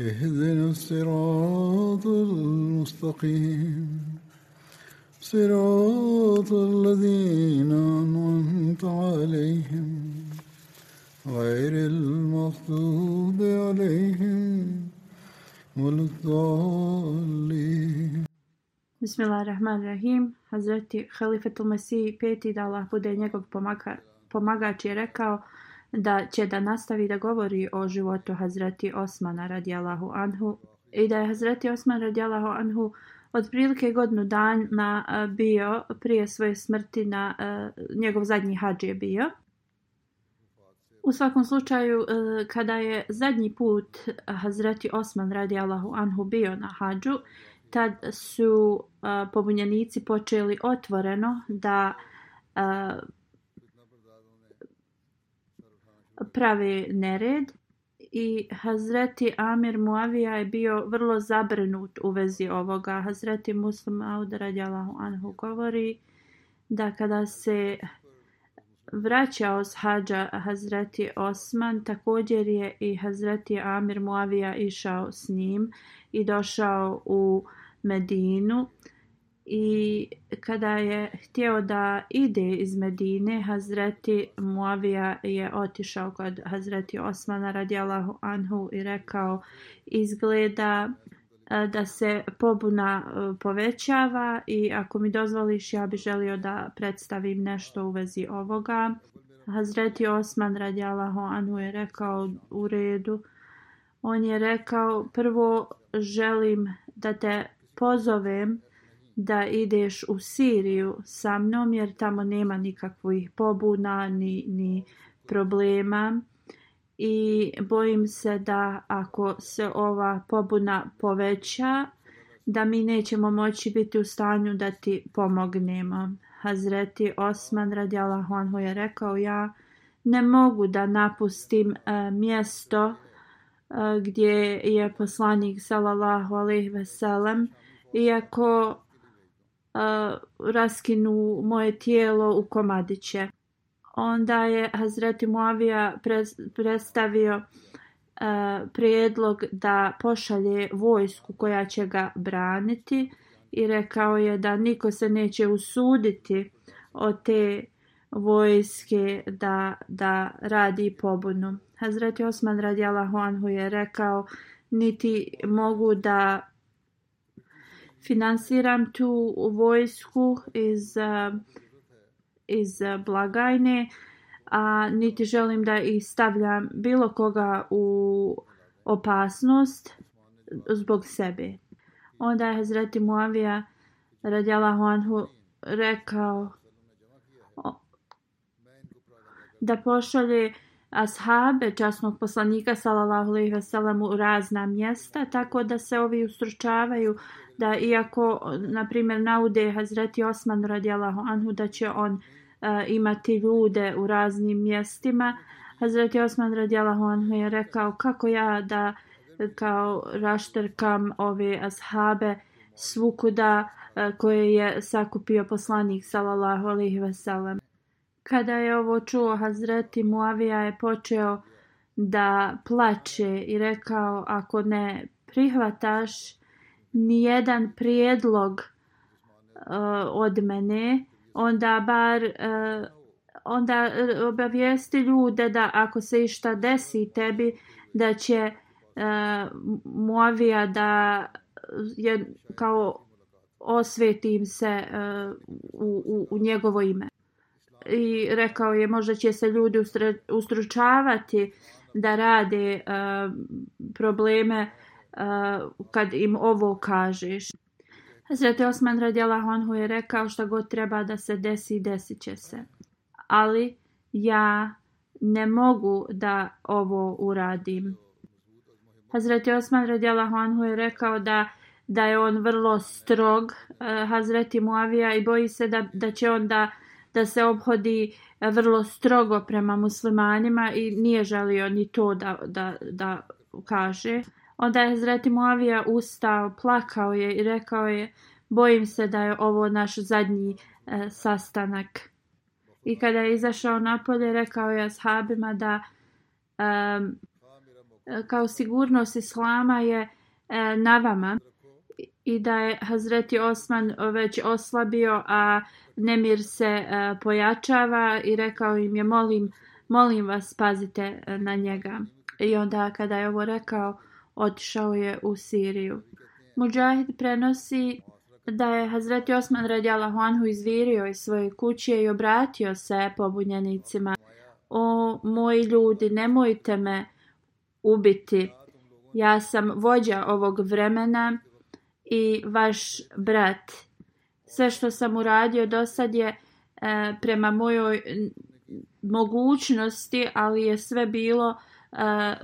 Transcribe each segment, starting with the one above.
اهدنا الصراط المستقيم صراط الذين أنعمت عليهم غير المغضوب عليهم ولا الضالين Bismillahirrahmanirrahim. Hazreti Halifetul Mesih peti da Allah bude njegov pomaga, pomagač je rekao da će da nastavi da govori o životu Hazreti Osmana radijallahu anhu i da je Hazreti Osman radijallahu anhu otprilike godinu dana bio prije svoje smrti na njegov zadnji hađ je bio. U svakom slučaju kada je zadnji put Hazreti Osman radijallahu anhu bio na hađu tad su pobunjenici počeli otvoreno da prave nered i Hazreti Amir Muavija je bio vrlo zabrinut u vezi ovoga. Hazreti Muslim Aud radijalahu anhu govori da kada se vraćao s hađa Hazreti Osman, također je i Hazreti Amir Muavija išao s njim i došao u Medinu i kada je htio da ide iz Medine, Hazreti Muavija je otišao kod Hazreti Osmana radijalahu anhu i rekao izgleda e, da se pobuna e, povećava i ako mi dozvoliš ja bih želio da predstavim nešto u vezi ovoga. Hazreti Osman radijalahu anhu je rekao u redu. On je rekao prvo želim da te pozovem da ideš u Siriju sa mnom jer tamo nema nikakvih pobuna ni, ni problema i bojim se da ako se ova pobuna poveća da mi nećemo moći biti u stanju da ti pomognemo. Hazreti Osman radijalahu anhu je rekao ja ne mogu da napustim e, mjesto e, gdje je poslanik sallallahu alejhi ve sellem iako raskinu moje tijelo u komadiće. Onda je Hazreti Muavija predstavio uh, prijedlog da pošalje vojsku koja će ga braniti i rekao je da niko se neće usuditi od te vojske da, da radi pobunu. Hazreti Osman radijalahu Anhu je rekao niti mogu da finansiram tu vojsku iz, iz blagajne, a niti želim da ih stavljam bilo koga u opasnost zbog sebe. Onda je Hazreti Muavija radjala Anhu rekao da pošalje ashabe časnog poslanika sallallahu alejhi ve sellem u razna mjesta tako da se ovi ustručavaju da iako na primjer naude Hazreti Osman radijalahu anhu da će on uh, imati ljude u raznim mjestima Hazreti Osman radijalahu anhu je rekao kako ja da kao rašterkam ove ashabe svukuda uh, koje je sakupio poslanik sallallahu alejhi ve sellem kada je ovo čuo Hazreti Muavija je počeo da plače i rekao ako ne prihvataš ni jedan prijedlog uh, od mene, onda bar uh, onda obavijesti ljude da ako se išta desi tebi, da će eh, Muavija da je kao osvetim se uh, u, u, u njegovo ime. I rekao je možda će se ljudi ustručavati da rade uh, probleme uh, kad im ovo kažeš. Hazreti Osman radijalahu anhu je rekao šta god treba da se desi, desit će se. Ali ja ne mogu da ovo uradim. Hazreti Osman radijalahu anhu je rekao da da je on vrlo strog uh, Hazreti Muavija i boji se da, da će on da, da se obhodi vrlo strogo prema muslimanima i nije želio ni to da, da, da kaže. Onda je Hazreti Moavija ustao, plakao je i rekao je bojim se da je ovo naš zadnji e, sastanak. I kada je izašao napolje, rekao je ashabima da um, kao sigurnost islama je e, na vama i da je Hazreti Osman već oslabio, a Nemir se e, pojačava i rekao im je molim, molim vas pazite e, na njega. I onda kada je ovo rekao, otišao je u Siriju. Mujahid prenosi da je Hazreti Osman radijalahu anhu izvirio iz svoje kuće i obratio se pobunjenicima. O moji ljudi, nemojte me ubiti. Ja sam vođa ovog vremena i vaš brat. Sve što sam uradio do sad je e, prema mojoj mogućnosti, ali je sve bilo e,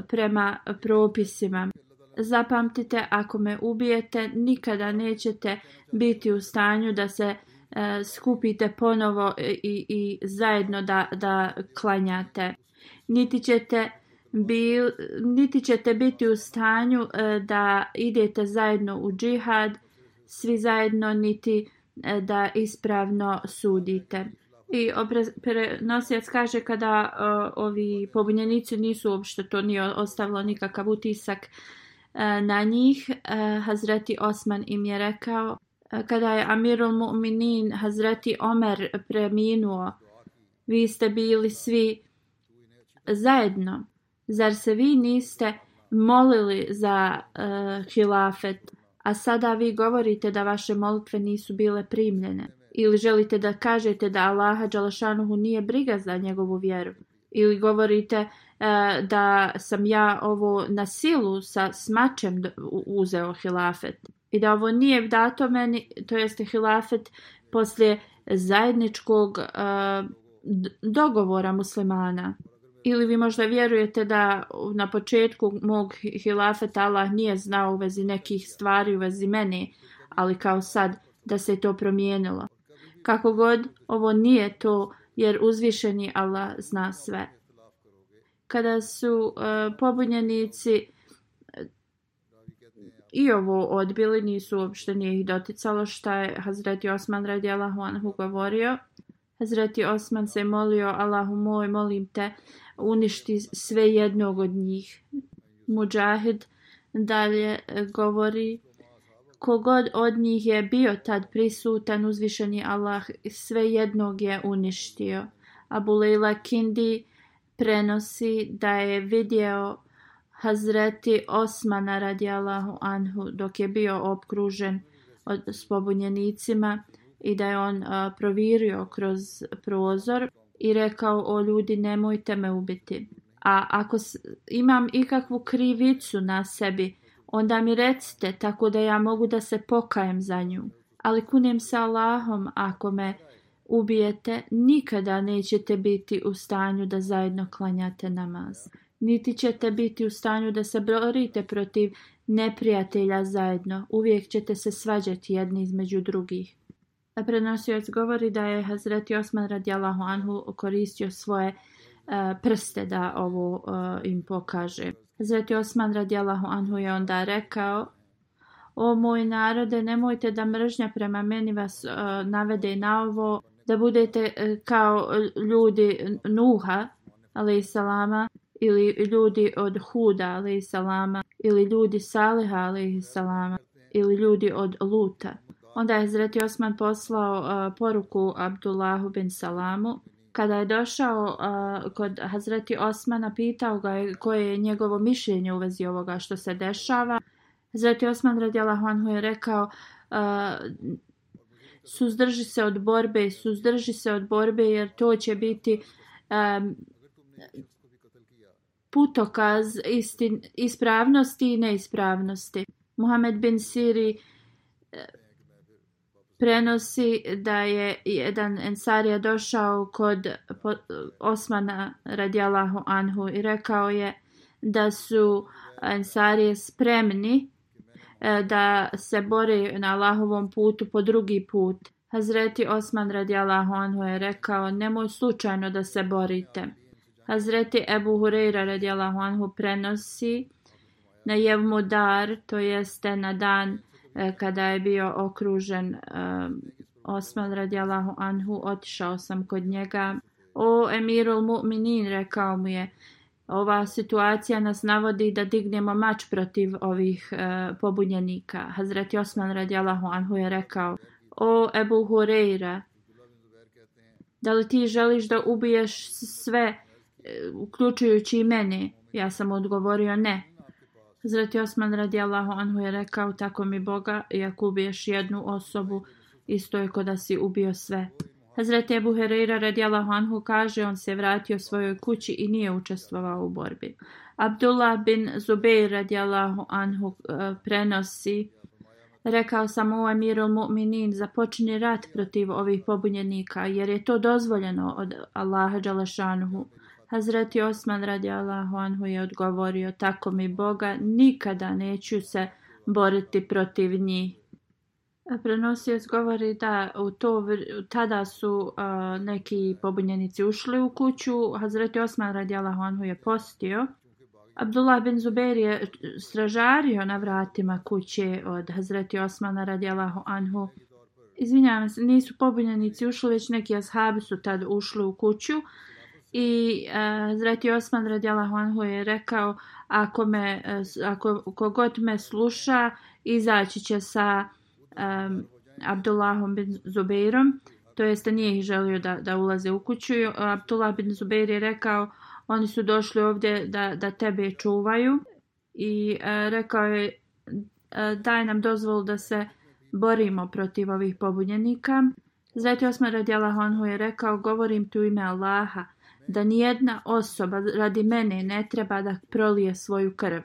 prema propisima. Zapamtite, ako me ubijete, nikada nećete biti u stanju da se e, skupite ponovo i, i zajedno da, da klanjate. Niti ćete bil, niti ćete biti u stanju e, da idete zajedno u džihad, svi zajedno, niti e, da ispravno sudite. I prenosijac kaže kada uh, ovi pobunjenici nisu uopšte to nije ostavilo nikakav utisak uh, na njih, uh, Hazreti Osman im je rekao, uh, kada je Amirul Mu'minin Hazreti Omer preminuo, vi ste bili svi zajedno. Zar se vi niste molili za uh, hilafet, a sada vi govorite da vaše molitve nisu bile primljene? Ili želite da kažete da Allaha Đalašanuhu nije briga za njegovu vjeru? Ili govorite e, da sam ja ovo na silu sa smačem uzeo hilafet? I da ovo nije dato meni, to jeste hilafet poslije zajedničkog e, dogovora muslimana? ili vi možda vjerujete da na početku mog hilafeta Allah nije znao u vezi nekih stvari u vezi mene, ali kao sad da se to promijenilo. Kako god, ovo nije to jer uzvišeni Allah zna sve. Kada su uh, pobunjenici e, i ovo odbili, nisu uopšte nije ih doticalo šta je Hazreti Osman radi Allahu anhu govorio. Hazreti Osman se molio, Allahu moj, molim te, uništi sve jednog od njih. Mujahid dalje e, govori, kogod od njih je bio tad prisutan, uzvišeni Allah sve jednog je uništio. Abu Leila Kindi prenosi da je vidio Hazreti Osmana radijallahu anhu dok je bio opkružen od spobunjenicima i da je on a, provirio kroz prozor i rekao o ljudi nemojte me ubiti. A ako imam ikakvu krivicu na sebi, onda mi recite tako da ja mogu da se pokajem za nju. Ali kunem se Allahom ako me ubijete, nikada nećete biti u stanju da zajedno klanjate namaz. Niti ćete biti u stanju da se borite protiv neprijatelja zajedno. Uvijek ćete se svađati jedni između drugih. Prenosioc govori da je Hazreti Osman radijalahu anhu koristio svoje uh, prste da ovo uh, im pokaže. Hazreti Osman radijalahu anhu je onda rekao O moj narode, nemojte da mržnja prema meni vas uh, navede na ovo, da budete uh, kao ljudi Nuha, ali salama, ili ljudi od Huda, ali salama, ili ljudi Saliha, ali salama, ili ljudi od Luta. Onda je Zreti Osman poslao uh, poruku Abdullahu bin Salamu Kada je došao uh, kod Hazreti Osmana, pitao ga je koje je njegovo mišljenje u vezi ovoga što se dešava. Hazreti Osman radijalahu anhu je rekao uh, suzdrži se od borbe, suzdrži se od borbe jer to će biti um, putokaz istin, ispravnosti i neispravnosti. Muhammed bin Siri prenosi da je jedan ensarija došao kod Osmana radijalahu anhu i rekao je da su ensarije spremni e, da se bore na Allahovom putu po drugi put. Hazreti Osman radijalahu anhu je rekao nemoj slučajno da se borite. Hazreti Ebu Hureyra radijalahu anhu prenosi na Jevmu dar, to jeste na dan E, kada je bio okružen e, Osman radijalahu anhu, otišao sam kod njega. O emirul mu'minin, rekao mu je, ova situacija nas navodi da dignemo mač protiv ovih uh, pobunjenika. Hazreti Osman radijalahu anhu je rekao, o Ebu Hureyra, da li ti želiš da ubiješ sve, uključujući i mene? Ja sam odgovorio ne. Zreti Osman radijallahu anhu je rekao tako mi Boga i ako ubiješ jednu osobu isto je kod da si ubio sve. Hazreti Ebu Hereira radijallahu anhu kaže on se vratio svojoj kući i nije učestvovao u borbi. Abdullah bin Zubeir radijallahu anhu uh, prenosi Rekao sam o emirul mu'minin započni rat protiv ovih pobunjenika jer je to dozvoljeno od Allaha Đalašanuhu. Hazreti Osman radi Allahu anhu je odgovorio, tako mi Boga, nikada neću se boriti protiv njih. Prenosioc govori da u to, tada su uh, neki pobunjenici ušli u kuću. Hazreti Osman radi Allahu anhu je postio. Abdullah bin Zubair je stražario na vratima kuće od Hazreti Osmana radi Allahu anhu. Izvinjavam se, nisu pobunjenici ušli, već neki ashabi su tad ušli u kuću. I uh, Zreti Osman radijalahu anhu je rekao ako me, e, ako kogod me sluša, izaći će sa um, Abdullahom bin Zubeirom. To jeste nije ih želio da, da ulaze u kuću. Abdullah bin Zubeir je rekao oni su došli ovdje da, da tebe čuvaju. I uh, rekao je daj nam dozvolu da se borimo protiv ovih pobunjenika. Zreti Osman radijalahu anhu je rekao govorim tu ime Allaha da nijedna osoba radi mene ne treba da prolije svoju krv.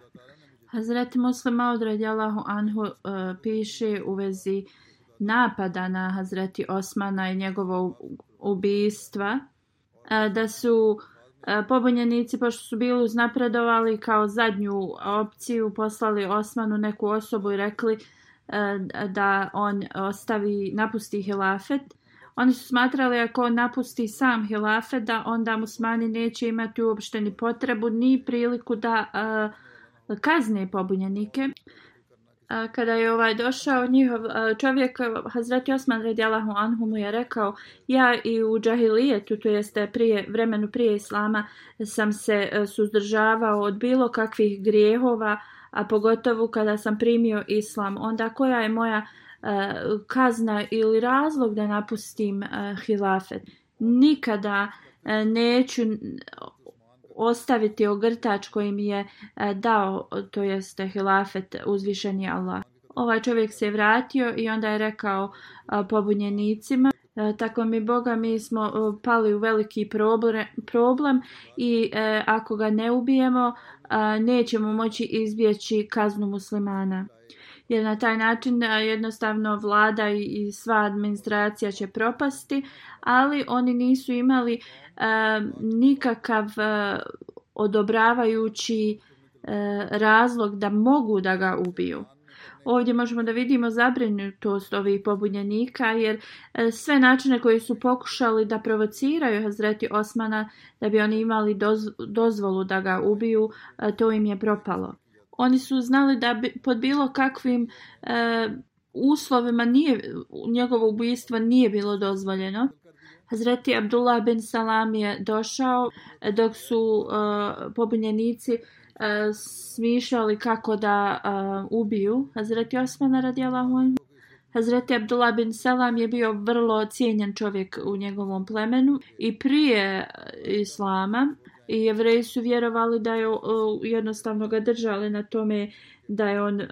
Hazreti Muslima od radijalahu anhu uh, piše u vezi napada na Hazreti Osmana i njegovo ubijstva uh, e, da su uh, pobunjenici pošto su bili uznapredovali kao zadnju opciju poslali Osmanu neku osobu i rekli da on ostavi napusti hilafet Oni su smatrali ako napusti sam hilafe da onda musmani neće imati uopšte ni potrebu ni priliku da uh, kazne pobunjenike. Uh, kada je ovaj došao njihov uh, čovjek, Hazreti Osman radijalahu anhu mu je rekao ja i u džahilijetu, to jeste prije, vremenu prije Islama, sam se uh, suzdržavao od bilo kakvih grijehova, a pogotovo kada sam primio Islam. Onda koja je moja uh, Eh, kazna ili razlog da napustim eh, hilafet. Nikada eh, neću ostaviti ogrtač koji mi je dao, to jeste hilafet uzvišeni Allah. Ovaj čovjek se vratio i onda je rekao pobunjenicima Tako mi Boga, mi smo pali u veliki problem i ako ga ne ubijemo, nećemo moći izbjeći kaznu muslimana jer na taj način e, jednostavno vlada i sva administracija će propasti, ali oni nisu imali e, nikakav e, odobravajući razlog da mogu da ga ubiju. Ovdje možemo da vidimo zabrinutost ovih pobunjenika jer sve načine koji su pokušali da provociraju Hazreti Osmana da bi oni imali dozvolu da ga ubiju, to im je propalo oni su znali da bi, pod bilo kakvim e, uslovima nije, njegovo ubijstvo nije bilo dozvoljeno. Hazreti Abdullah bin Salam je došao e, dok su e, pobunjenici e, smišljali kako da e, ubiju Hazreti Osmana radijalahu anhu. Hazreti Abdullah bin Salam je bio vrlo cijenjen čovjek u njegovom plemenu i prije e, Islama i jevreji su vjerovali da je uh, jednostavno ga držali na tome da je on uh,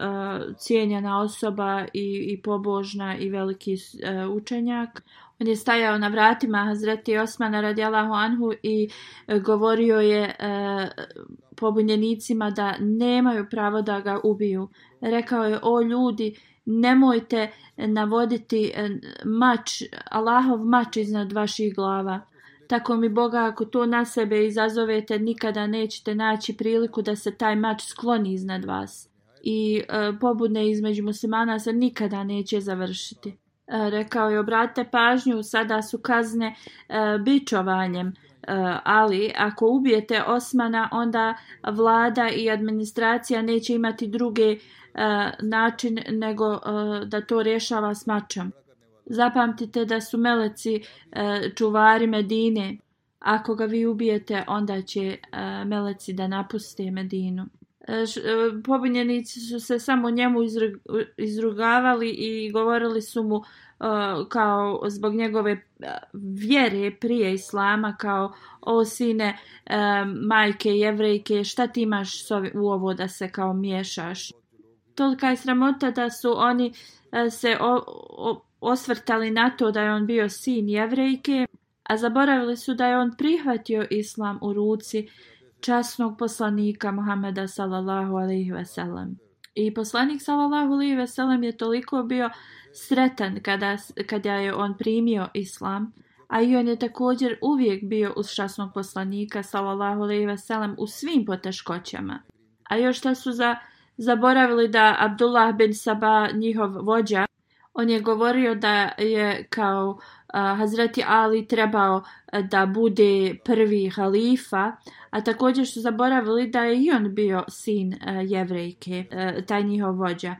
cijenjena osoba i, i pobožna i veliki uh, učenjak. On je stajao na vratima Hazreti Osmana radijalahu anhu i e, govorio je e, pobunjenicima da nemaju pravo da ga ubiju. Rekao je, o ljudi, nemojte navoditi e, mač, Allahov mač iznad vaših glava. Tako mi Boga, ako to na sebe izazovete, nikada nećete naći priliku da se taj mač skloni iznad vas. I e, pobudne između muslimana se nikada neće završiti. E, rekao je, obratite pažnju, sada su kazne e, bičovanjem. E, ali ako ubijete Osmana, onda vlada i administracija neće imati druge e, način nego e, da to rješava s mačom. Zapamtite da su meleci e, čuvari Medine. Ako ga vi ubijete, onda će e, meleci da napuste Medinu. E, š, e, pobunjenici su se samo njemu izrug, izrugavali i govorili su mu e, kao zbog njegove e, vjere prije islama kao o sine e, majke jevrejke šta ti imaš u ovo da se kao miješaš tolika je sramota da su oni se o, o, osvrtali na to da je on bio sin jevrejke, a zaboravili su da je on prihvatio islam u ruci časnog poslanika Muhameda sallallahu alaihi ve sellem. I poslanik sallallahu alaihi ve sellem je toliko bio sretan kada, kada je on primio islam, a i on je također uvijek bio uz časnog poslanika sallallahu alaihi ve sellem u svim poteškoćama. A još da su za, zaboravili da Abdullah bin Saba, njihov vođa, on je govorio da je kao uh, Hazreti Ali trebao da bude prvi halifa, a također su zaboravili da je i on bio sin uh, jevrejke, uh, taj njihov vođa.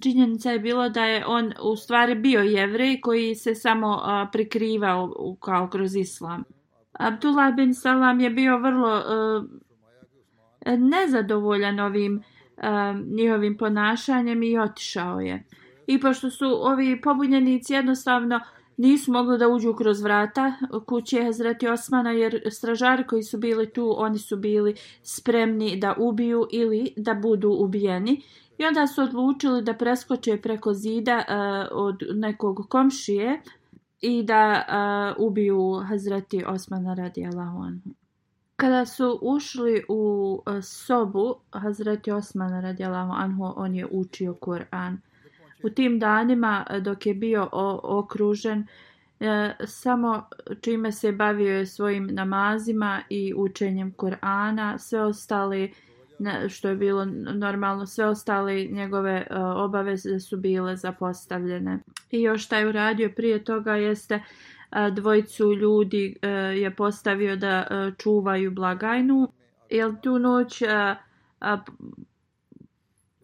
Činjenica je bilo da je on u stvari bio jevrej koji se samo uh, prikrivao u, kao kroz islam. Abdullah bin Salam je bio vrlo uh, nezadovoljan ovim uh, njihovim ponašanjem i otišao je. I pošto su ovi pobunjenici jednostavno nisu mogli da uđu kroz vrata kuće Hazreti Osmana jer stražari koji su bili tu oni su bili spremni da ubiju ili da budu ubijeni i onda su odlučili da preskoče preko zida uh, od nekog komšije i da uh, ubiju Hazreti Osmana radi Allahuanhu. Kada su ušli u uh, sobu Hazreti Osmana radi Allahuanhu on je učio Kur'an u tim danima e, dok je bio okružen e, samo čime se bavio je svojim namazima i učenjem Kur'ana sve ostale što je bilo normalno sve ostale njegove e, obaveze su bile zapostavljene. I još šta je uradio prije toga jeste dvojicu ljudi je postavio da čuvaju blagajnu. Jel tu noć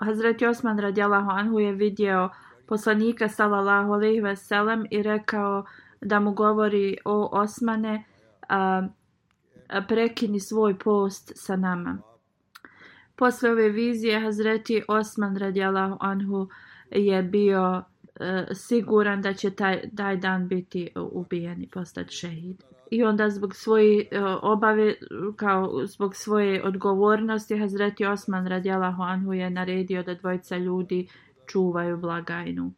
Hazreti Osman radijalahu anhu je vidio poslanika sallallahu alejhi ve sellem i rekao da mu govori o Osmane a, a prekini svoj post sa nama. Posle ove vizije Hazreti Osman radijalahu anhu je bio e, siguran da će taj, taj dan biti ubijen i postati šehid i onda zbog svoje e, obave kao zbog svoje odgovornosti Hazreti Osman radijalahu anhu je naredio da dvojica ljudi čuvaju blagajnu.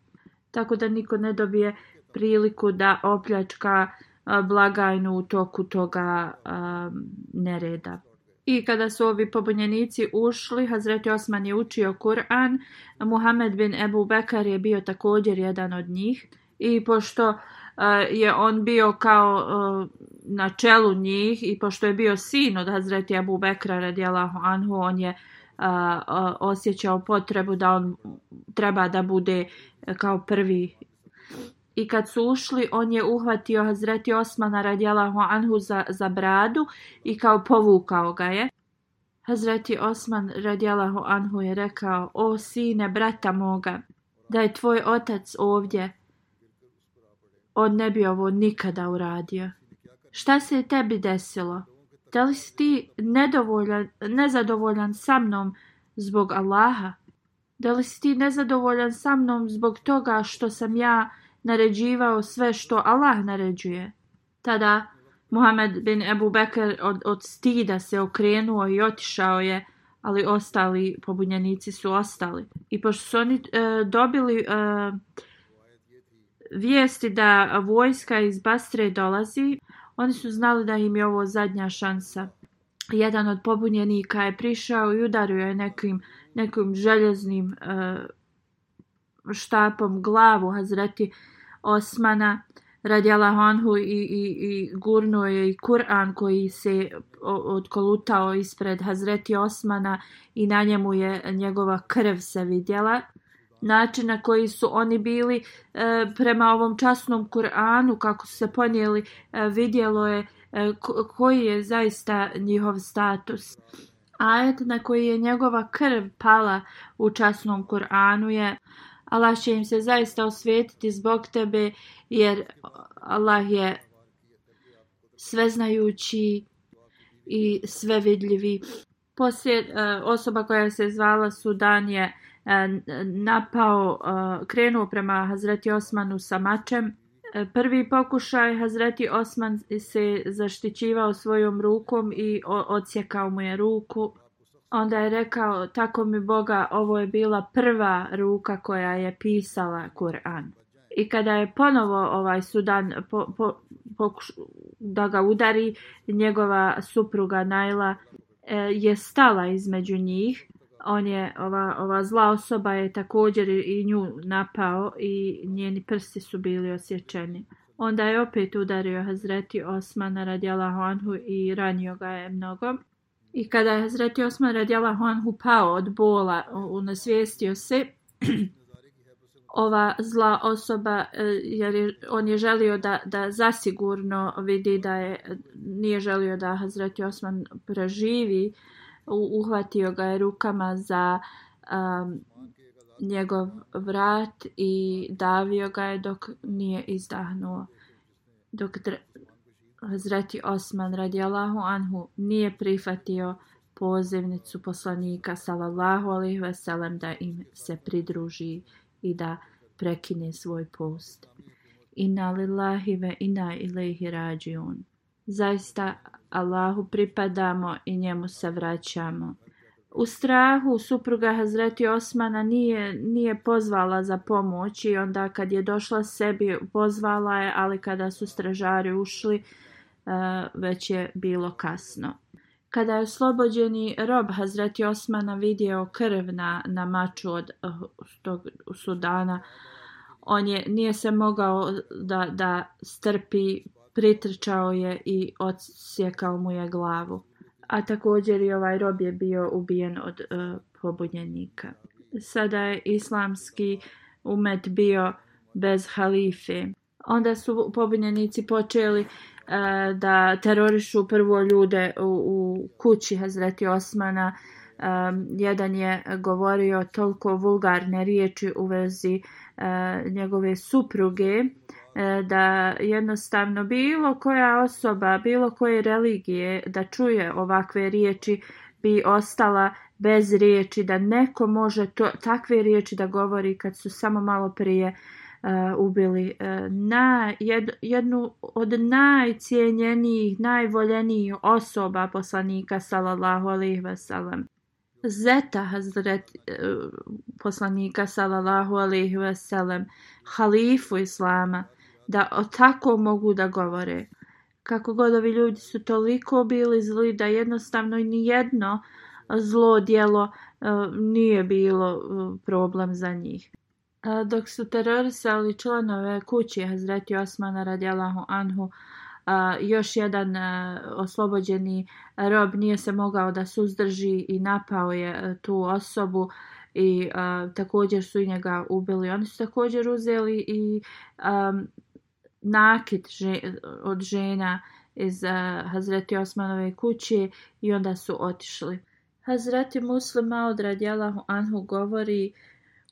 Tako da niko ne dobije priliku da opljačka e, blagajnu u toku toga um, nereda. I kada su ovi pobunjenici ušli, Hazreti Osman je učio Kur'an, Muhammed bin Ebu Bekar je bio također jedan od njih. I pošto uh, je on bio kao e, na čelu njih i pošto je bio sin od Hazreti Abu Bekra radijalahu anhu, on je osjećao potrebu da on treba da bude e, kao prvi. I kad su ušli, on je uhvatio Hazreti Osmana radijalahu anhu za, za bradu i kao povukao ga je. Hazreti Osman radijalahu anhu je rekao, o sine, brata moga, da je tvoj otac ovdje, on ne bi ovo nikada uradio. Šta se je tebi desilo? Da li si ti nedovoljan, nezadovoljan sa mnom zbog Allaha? Da li si ti nezadovoljan sa mnom zbog toga što sam ja naređivao sve što Allah naređuje? Tada Muhammed bin Ebu Bekr od, od stida se okrenuo i otišao je, ali ostali pobunjenici su ostali. I pošto su oni e, dobili e, vijesti da vojska iz Bastre dolazi, oni su znali da im je ovo zadnja šansa. Jedan od pobunjenika je prišao i udario je nekim, nekim željeznim e, štapom glavu Hazreti Osmana radi Allahonhu i, i, i gurnuo je i Kur'an koji se odkolutao ispred Hazreti Osmana i na njemu je njegova krv se vidjela način na koji su oni bili e, prema ovom časnom Kur'anu, kako su se ponijeli, e, vidjelo je e, koji je zaista njihov status. Ajet na koji je njegova krv pala u časnom Kur'anu je Allah će im se zaista osvetiti zbog tebe jer Allah je sveznajući i svevidljivi. Poslije e, osoba koja se zvala Sudan je napao, krenuo prema Hazreti Osmanu sa mačem. E, prvi pokušaj Hazreti Osman se zaštićivao svojom rukom i odsjekao mu je ruku. Onda je rekao, tako mi Boga, ovo je bila prva ruka koja je pisala Kur'an. I kada je ponovo ovaj Sudan po, po, pokuš, da ga udari, njegova supruga Najla e, je stala između njih on je, ova, ova zla osoba je također i nju napao i njeni prsti su bili osjećeni. Onda je opet udario Hazreti Osmana radijalahu anhu i ranio ga je mnogo. I kada je Hazreti Osman radijalahu anhu pao od bola, unasvijestio se, ova zla osoba, e, jer je, on je želio da, da zasigurno vidi da je, nije želio da Hazreti Osman preživi, uhvatio ga je rukama za um, njegov vrat i davio ga je dok nije izdahnuo. Dok Hazreti Osman radijallahu anhu nije prihvatio pozivnicu poslanika sallallahu alaihi veselem da im se pridruži i da prekine svoj post. Inna lillahi ve inna ilaihi rađiun. Zaista Allahu pripadamo i njemu se vraćamo. U strahu supruga Hazreti Osmana nije, nije pozvala za pomoć i onda kad je došla sebi pozvala je, ali kada su stražari ušli eh, već je bilo kasno. Kada je oslobođeni rob Hazreti Osmana vidio krv na, na maču od eh, tog Sudana, on je nije se mogao da, da strpi pretrčao je i odsjekao mu je glavu. A također i ovaj rob je bio ubijen od e, pobunjenika. Sada je islamski umet bio bez halife. Onda su pobunjenici počeli e, da terorišu prvo ljude u, u kući Hazreti Osmana. E, jedan je govorio toliko vulgarne riječi u vezi e, njegove supruge. E, da jednostavno bilo koja osoba, bilo koje religije da čuje ovakve riječi bi ostala bez riječi, da neko može to, takve riječi da govori kad su samo malo prije uh, ubili uh, na jed, jednu od najcijenjenijih, najvoljenijih osoba poslanika sallallahu alejhi ve sellem. Zeta Hazret uh, poslanika sallallahu alejhi ve sellem, halifu islama, da o tako mogu da govore. Kako god ovi ljudi su toliko bili zli da jednostavno ni jedno zlo dijelo e, nije bilo e, problem za njih. E, dok su terorisali članove kući Hazreti Osmana radijalahu anhu, a, još jedan oslobođeni rob nije se mogao da suzdrži i napao je tu osobu i uh, također su i njega ubili. Oni su također uzeli i nakit že, od žena iz uh, Hazreti Osmanove kuće i onda su otišli. Hazreti Muslima od Radjelahu Anhu govori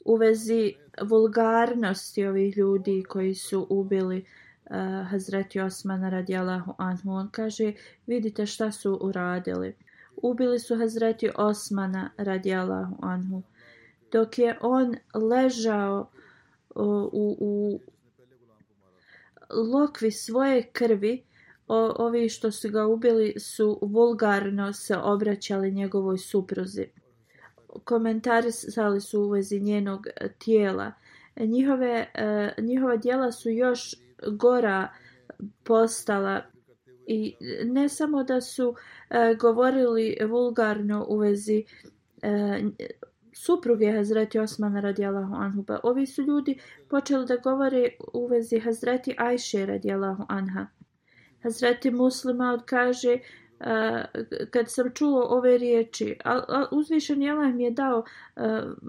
u vezi vulgarnosti ovih ljudi koji su ubili uh, Hazreti Osmana Radjelahu Anhu. On kaže, vidite šta su uradili. Ubili su Hazreti Osmana Radjelahu Anhu. dok je on ležao eh, u, u lokvi svoje krvi, o, ovi što su ga ubili su vulgarno se obraćali njegovoj supruzi. Komentarisali su u vezi njenog tijela. Njihove, e, njihova djela su još gora postala i ne samo da su e, govorili vulgarno u vezi e, supruge Hazreti Osmana radijalahu anhu. Pa ovi su ljudi počeli da govore u vezi Hazreti Ajše radijalahu anha. Hazreti Muslima odkaže uh, kad sam čuo ove riječi, a, a uzvišen Allah mi je dao uh,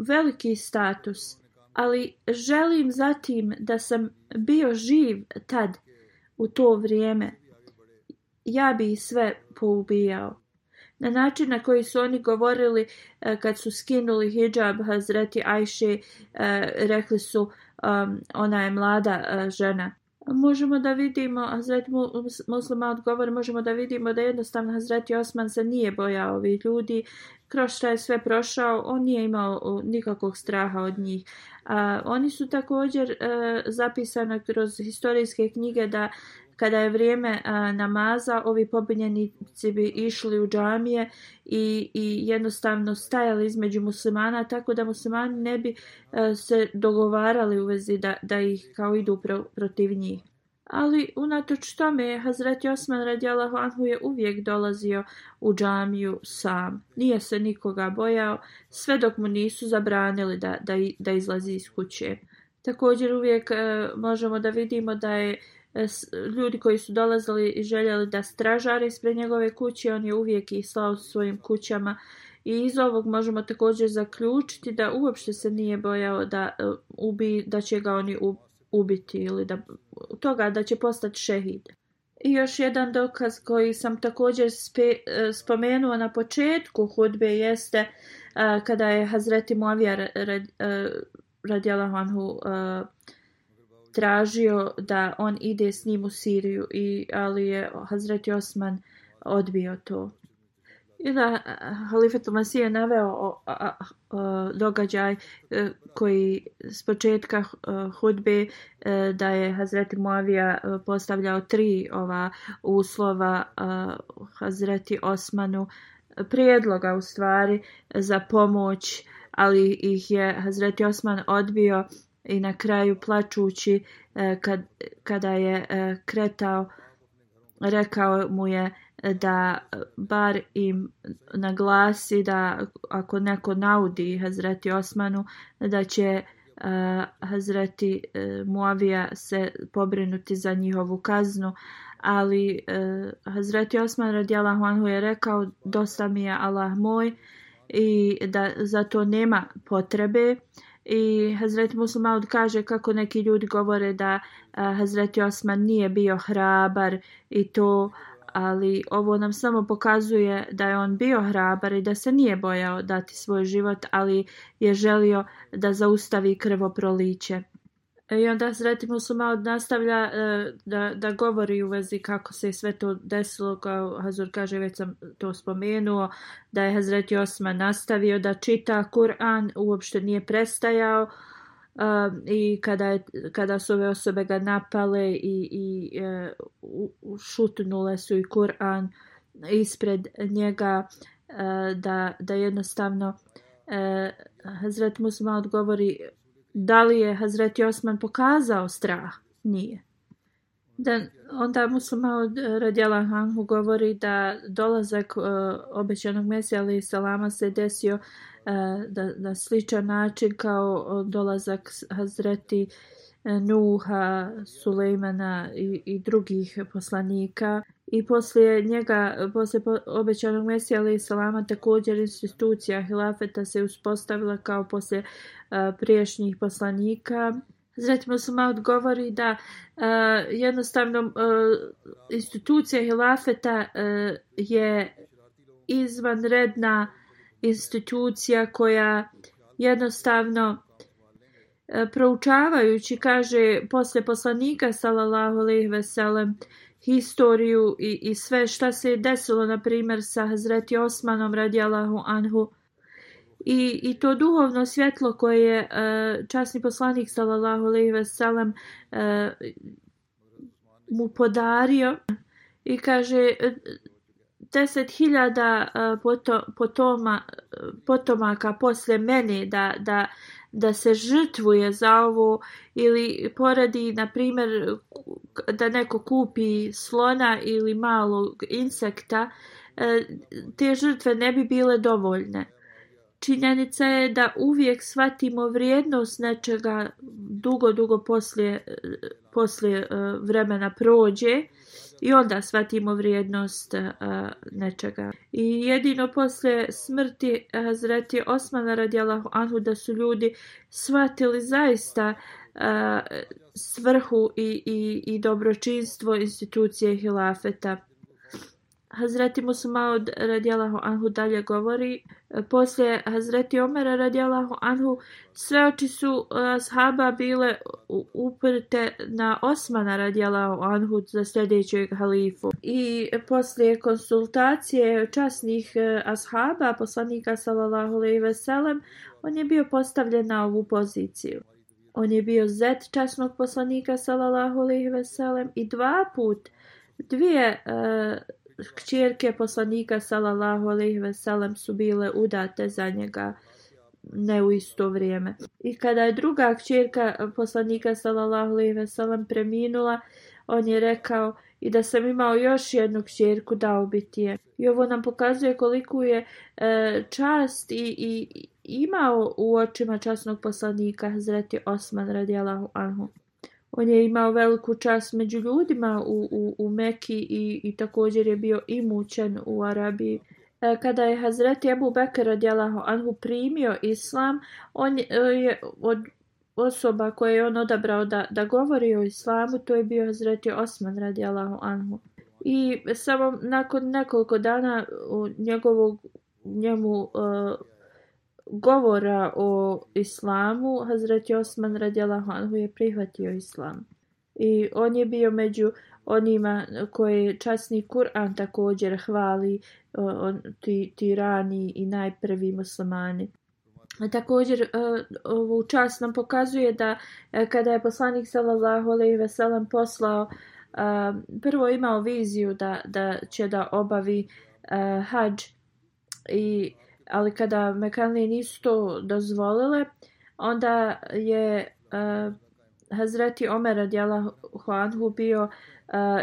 veliki status, ali želim zatim da sam bio živ tad, u to vrijeme, ja bi sve poubijao na način na koji su oni govorili e, kad su skinuli hijab Hazreti Ajše, e, rekli su um, ona je mlada e, žena. Možemo da vidimo, Hazreti muslima odgovor, možemo da vidimo da jednostavno Hazreti Osman se nije bojao ovih ljudi, kroz šta je sve prošao, on nije imao nikakvog straha od njih. A, oni su također e, zapisano kroz historijske knjige da kada je vrijeme a, namaza, ovi pobunjenici bi išli u džamije i, i jednostavno stajali između muslimana, tako da muslimani ne bi a, se dogovarali u vezi da, da ih kao idu pro, protiv njih. Ali unatoč tome, Hazreti Osman radijalahu anhu je uvijek dolazio u džamiju sam. Nije se nikoga bojao, sve dok mu nisu zabranili da, da, da izlazi iz kuće. Također uvijek e, možemo da vidimo da je ljudi koji su dolazili i željeli da stražare ispred njegove kuće, on je uvijek ih slao svojim kućama i iz ovog možemo također zaključiti da uopšte se nije bojao da, e, ubi, da će ga oni ubiti ili da, toga da će postati šehid. I još jedan dokaz koji sam također spe, e, spomenuo na početku hudbe jeste a, kada je Hazreti Muavija rad, radijalahu Anhu tražio da on ide s njim u Siriju i ali je Hazreti Osman odbio to. I da Halifat Masije naveo o, a, a, događaj e, koji s početka e, hudbe e, da je Hazreti Muavija e, postavljao tri ova uslova e, Hazreti Osmanu prijedloga u stvari za pomoć ali ih je Hazreti Osman odbio i na kraju plačući e, kad, kada je e, kretao rekao mu je da bar im naglasi da ako neko naudi Hazreti Osmanu da će uh, Hazreti uh, Muavija se pobrinuti za njihovu kaznu. Ali uh, Hazreti Osman radijalahu anhu je rekao dosta mi je Allah moj i da zato nema potrebe. uh, I Musa Maud kaže kako neki ljudi govore da a, Hazreti Osman nije bio hrabar i to, ali ovo nam samo pokazuje da je on bio hrabar i da se nije bojao dati svoj život, ali je želio da zaustavi krvoproliće. E, I onda Sreti Muslima nastavlja e, da, da govori u vezi kako se sve to desilo, kao Hazur kaže, već sam to spomenuo, da je Hazreti Osman nastavio da čita Kur'an, uopšte nije prestajao e, i kada, je, kada su ove osobe ga napale i, i uh, šutnule su i Kur'an ispred njega, uh, da, da jednostavno uh, Musma odgovori da li je Hazreti Osman pokazao strah? Nije. Da, onda muslima od eh, Radjela Hanhu govori da dolazak uh, obećanog Mesija ali Salama se desio uh, da, na sličan način kao dolazak Hazreti Nuha, Sulejmana i, i drugih poslanika. I poslije njega, poslije obećanog Mesija ali Salama također institucija Hilafeta se uspostavila kao poslije e, uh, priješnjih poslanika. Zreti Muslima odgovori da uh, jednostavno uh, institucija Hilafeta uh, je izvanredna institucija koja jednostavno proučavajući kaže posle poslanika sallallahu alejhi ve sellem historiju i, i sve šta se je desilo na primjer sa Hazreti Osmanom radijalahu anhu. I, i to duhovno svjetlo koje je uh, časni poslanik sallallahu alejhi ve sellem uh, mu podario i kaže e, deset hiljada potoma, potomaka posle mene da, da, da se žrtvuje za ovo ili poradi, na primjer, da neko kupi slona ili malog insekta, e, te žrtve ne bi bile dovoljne. Činjenica je da uvijek shvatimo vrijednost nečega dugo, dugo poslije, poslije e, vremena prođe i onda shvatimo vrijednost e, nečega. I jedino poslije smrti Hazreti Osmana radijalahu anhu da su ljudi shvatili zaista uh, svrhu i, i, i dobročinstvo institucije hilafeta. Hazreti Musmaud radijalahu anhu dalje govori, poslije Hazreti Omera radijalahu anhu, sve oči su ashaba bile uprte na Osmana radijalahu anhu za sljedećeg halifu. I poslije konsultacije časnih ashaba, poslanika sallallahu alaihi veselem, on je bio postavljen na ovu poziciju. On je bio zet časnog poslanika sallallahu alaihi veselem i dva put dvije uh, kćerke poslanika sallallahu alejhi ve sellem su bile udate za njega ne u isto vrijeme. I kada je druga kćerka e, poslanika sallallahu alejhi ve sellem preminula, on je rekao i da sam imao još jednu kćerku dao bi ti je. I ovo nam pokazuje koliko je e, čast i, i imao u očima časnog poslanika Hazreti Osman radijalahu anhu on je imao veliku čast među ljudima u, u, u Meki i, i također je bio imućen u Arabiji. E, kada je Hazreti Abu Bekr radijalahu anhu primio islam, on e, je, od osoba koje je on odabrao da, da govori o islamu, to je bio Hazreti Osman radijalahu anhu. I samo nakon nekoliko dana u njegovog njemu uh, govora o islamu, Hazreti Osman radijalahu anhu je prihvatio islam. I on je bio među onima koje časni Kur'an također hvali on, ti, ti rani i najprvi muslimani. A također e, ovu čast nam pokazuje da e, kada je poslanik sallallahu alejhi ve sellem poslao e, prvo imao viziju da da će da obavi hadž i ali kada Mekanlije nisu to dozvolile, onda je uh, Hazreti Omer radijala Huanhu bio uh,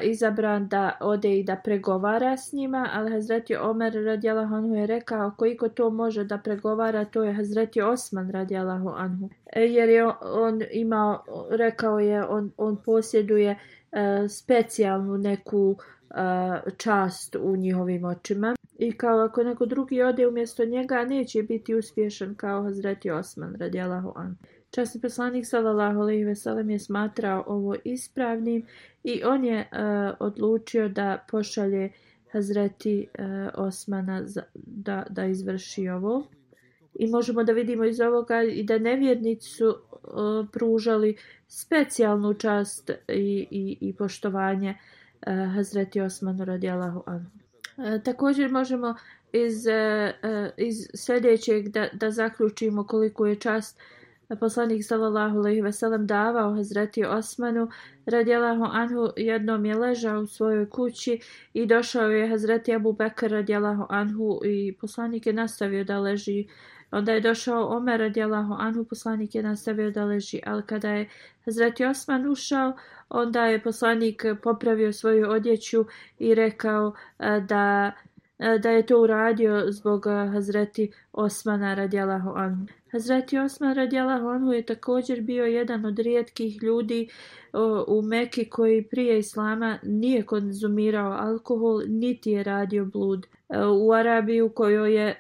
izabran da ode i da pregovara s njima, ali Hazreti Omer radijala Huanhu je rekao koliko to može da pregovara, to je Hazreti Osman radijala Huanhu. E, jer je on imao, rekao je, on, on posjeduje uh, specijalnu neku uh, čast u njihovim očima. I kao ako neko drugi ode umjesto njega, neće biti uspješan kao Hazreti Osman, radijalahu an. Časni poslanik sallallahu alejhi ve sellem je smatrao ovo ispravnim i on je uh, odlučio da pošalje Hazreti uh, Osmana za, da, da izvrši ovo. I možemo da vidimo iz ovoga i da nevjernici su uh, pružali specijalnu čast i, i, i poštovanje uh, Hazreti Osmanu radijalahu anhu. E, također možemo iz, e, e, iz sljedećeg da, da zaključimo koliko je čast poslanik sallallahu alejhi ve sellem davao Hazreti Osmanu radijallahu anhu. Jednom je ležao u svojoj kući i došao je Hazreti Abu Bekr radijallahu anhu i poslanik je nastavio da leži Onda je došao Omer radijalahu anhu, poslanik je nastavio da leži, ali kada je Hazreti Osman ušao, onda je poslanik popravio svoju odjeću i rekao e, da e, da je to uradio zbog e, Hazreti Osmana radijalahu anhu. Hazreti Osman radijalahu anhu je također bio jedan od rijetkih ljudi u Meki koji prije Islama nije konzumirao alkohol, niti je radio blud. U Arabiji u kojoj je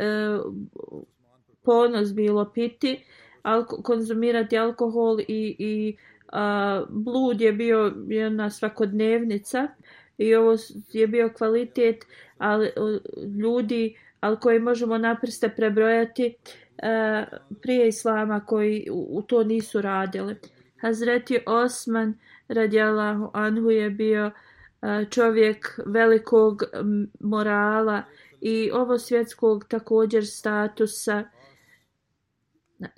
ponos bilo piti, alko, konzumirati alkohol i, i a, blud je bio jedna svakodnevnica i ovo je bio kvalitet ali, ljudi ali koje možemo naprste prebrojati a, prije islama koji u, u to nisu radili. Hazreti Osman radijalahu anhu je bio a, čovjek velikog morala i ovo svjetskog također statusa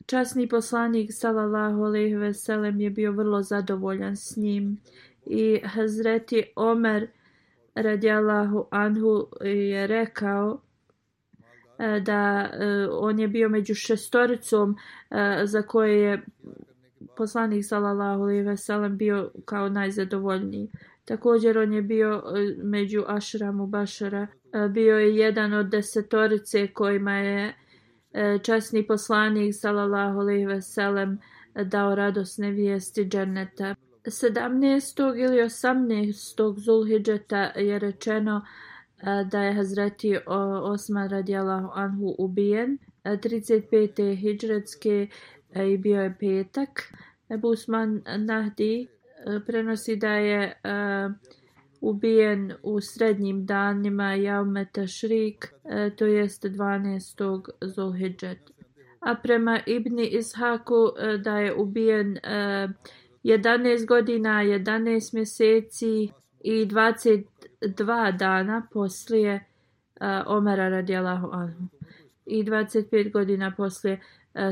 Časni poslanik sallallahu alejhi ve sellem je bio vrlo zadovoljan s njim i Hazreti Omer radijallahu anhu je rekao e, da e, on je bio među šestoricom e, za koje je poslanik sallallahu alejhi ve sellem bio kao najzadovoljniji. Također on je bio među Ašramu Bašara. Bio je jedan od desetorice kojima je E, časni poslanik sallallahu alejhi ve sellem dao radosne vijesti dženneta. 17. ili 18. Zulhidžeta je rečeno e, da je Hazreti Osman radijalahu anhu ubijen. E, 35. hidžretske i bio je petak. Ebu Usman Nahdi prenosi da je ubijen u srednjim danima Jaumeta Šrik, e, to jest 12. Zulhidžet. A prema Ibni Ishaku e, da je ubijen e, 11 godina, 11 mjeseci i 22 dana poslije Omara radijalahu anhu. I 25 godina poslije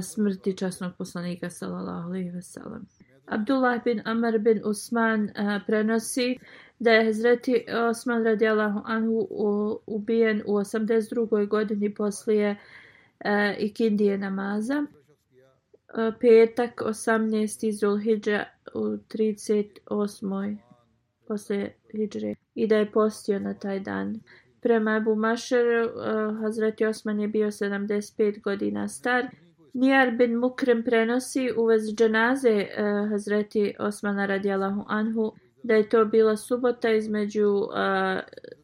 smrti časnog poslanika sallallahu alejhi ve sellem. Abdullah bin Amr bin Usman uh, prenosi da je Hazreti Osman radijalahu anhu ubijen u 82. godini poslije e, ikindije namaza. E, petak 18. Zulhidža u 38. posle Hidžre i da je postio na taj dan. Prema Ebu Mašeru, uh, Hazreti Osman je bio 75 godina star. Nijar bin Mukrem prenosi u vezi dženaze uh, Hazreti Osmana radijalahu anhu da je to bila subota između uh,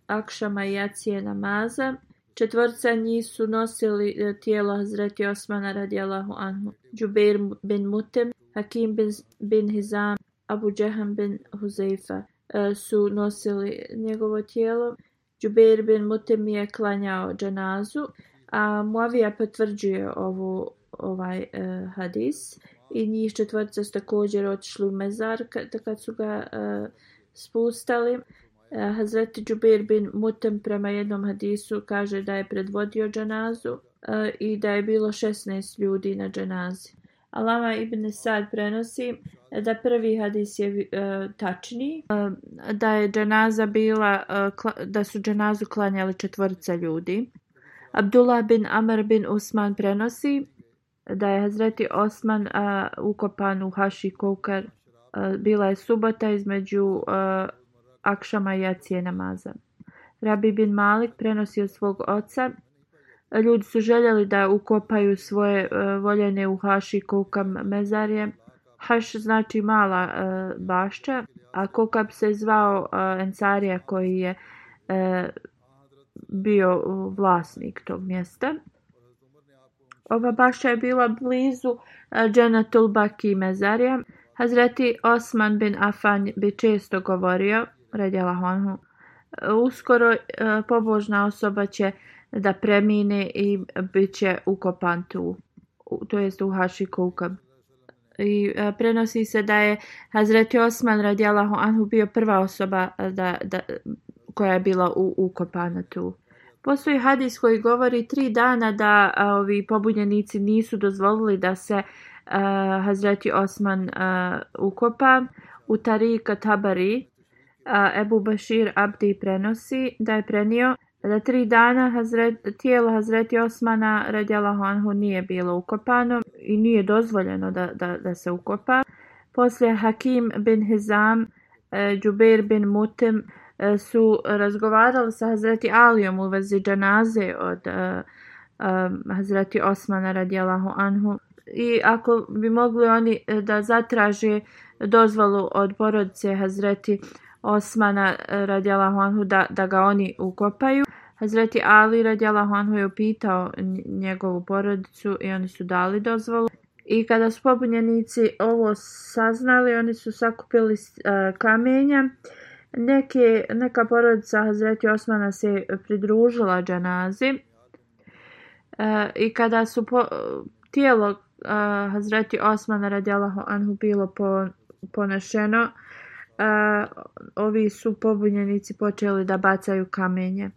Akšama i Jacije namaza. Četvorca njih su nosili e, tijelo Hazreti Osmana radijalahu anhu. Džubeir bin Mutem, Hakim bin, bin Hizam, Abu Džehan bin Huzeifa e, su nosili njegovo tijelo. Džubeir bin Mutem je klanjao džanazu, a Muavija potvrđuje ovu, ovaj uh, hadis. I njih četvrca su također otišli u mezar kad, kad su ga uh, spustali. E, uh, Hazreti Džubir bin Mutem prema jednom hadisu kaže da je predvodio džanazu uh, i da je bilo 16 ljudi na džanazi. Alama ibn Sad prenosi da prvi hadis je uh, tačni, uh, da je dženaza bila, uh, da su dženazu klanjali četvorica ljudi. Abdullah bin Amr bin Usman prenosi da je Hazreti Osman a, ukopan u Haši Koukar. A, bila je subota između a, Akšama i Jacije namaza. Rabi bin Malik prenosi od svog oca ljudi su željeli da ukopaju svoje a, voljene u Haši Koukam mezarje. Haš znači mala a, bašća, a Kokab se zvao a, Ensarija koji je a, bio vlasnik tog mjesta. Ova bašća je bila blizu e, Dženatul Baki mezarija. Hazreti Osman bin Afan bi često govorio, redjela honhu, e, uskoro e, pobožna osoba će da premine i bit će ukopan tu, to jest u Haši Kukab. I prenosi se da je Hazreti Osman radijalahu anhu bio prva osoba da, da, koja je bila u, ukopana tu. Postoji hadis koji govori tri dana da a, ovi pobunjenici nisu dozvolili da se a, Hazreti Osman a, ukopa u Tarika Tabari. A, Ebu Bashir Abdi prenosi da je prenio da tri dana Hazret, tijelo Hazreti Osmana radjala Honhu nije bilo ukopano i nije dozvoljeno da, da, da se ukopa. Poslije Hakim bin Hizam, e, Džubeir bin Mutim E, su razgovarali sa Hazreti Alijom u vezi džanaze od e, e, Hazreti Osmana radijalahu anhu. I ako bi mogli oni da zatraže dozvolu od porodice Hazreti Osmana radijalahu anhu da, da ga oni ukopaju. Hazreti Ali radijalahu anhu je upitao njegovu porodicu i oni su dali dozvolu. I kada su pobunjenici ovo saznali, oni su sakupili uh, kamenja. Neke, neka porodica Hazreti Osmana se pridružila džanazi. e, I kada su po, tijelo e, Hazreti Osmana radijalahu anhu bilo po, ponešeno, e, ovi su pobunjenici počeli da bacaju kamenje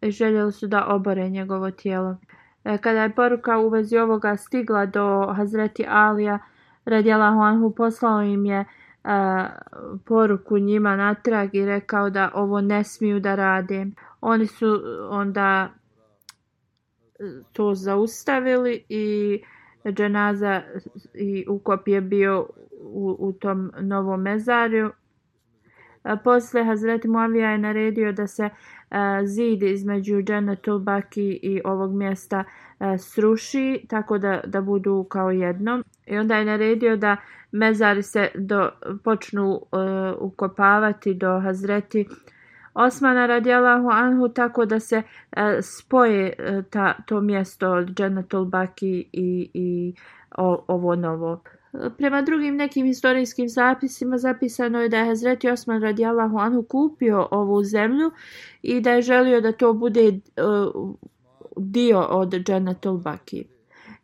i željeli su da obore njegovo tijelo. E, kada je poruka u vezi ovoga stigla do Hazreti Alija, radijalahu anhu, poslao im je poruku njima natrag i rekao da ovo ne smiju da rade. Oni su onda e, to zaustavili i dženaza i ukop je bio u, u tom novom mezarju. A, posle Hazreti Muavija je naredio da se a, zid između Dženetul Baki i ovog mjesta a, sruši tako da, da budu kao jedno. I onda je naredio da mezari se do, počnu uh, ukopavati do Hazreti Osmana radijalahu anhu tako da se uh, spoje uh, ta, to mjesto od Dženatul Baki i, i o, ovo novo. Prema drugim nekim historijskim zapisima zapisano je da je Hazreti Osman radijalahu anhu kupio ovu zemlju i da je želio da to bude uh, dio od Dženatul Baki.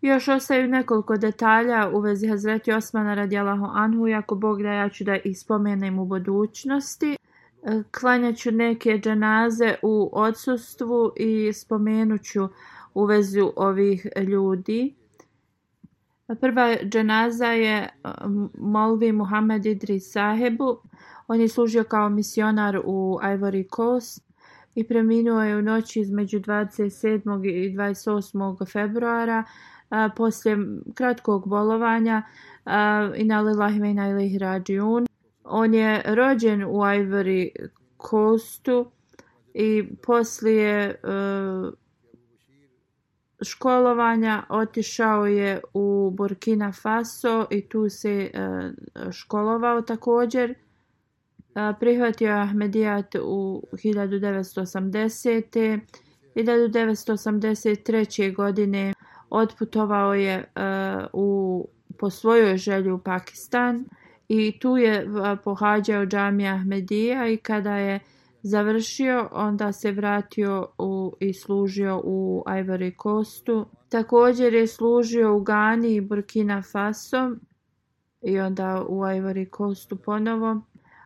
Još ostaju nekoliko detalja u vezi Hazreti Osmana radijalahu anhu, ako Bog da ja ću da ispomenem u budućnosti. E, Klanjaću neke dženaze u odsustvu i spomenuću u vezi ovih ljudi. Prva dženaza je e, Molvi Muhammed Idris Sahebu. On je služio kao misionar u Ivory Coast i preminuo je u noći između 27. i 28. februara a, poslije kratkog bolovanja i na lillahi ve inna ilih rađiun. On je rođen u Ivory Coastu i poslije uh, školovanja otišao je u Burkina Faso i tu se uh, školovao također. Prihvatio prihvatio Ahmedijat u 1980. 1983. godine otputovao je e, u, po svojoj želji u Pakistan i tu je e, pohađao džamija Ahmedija i kada je završio, onda se vratio u, i služio u Ivory Coastu. Također je služio u Gani i Burkina Faso i onda u Ivory Coastu ponovo.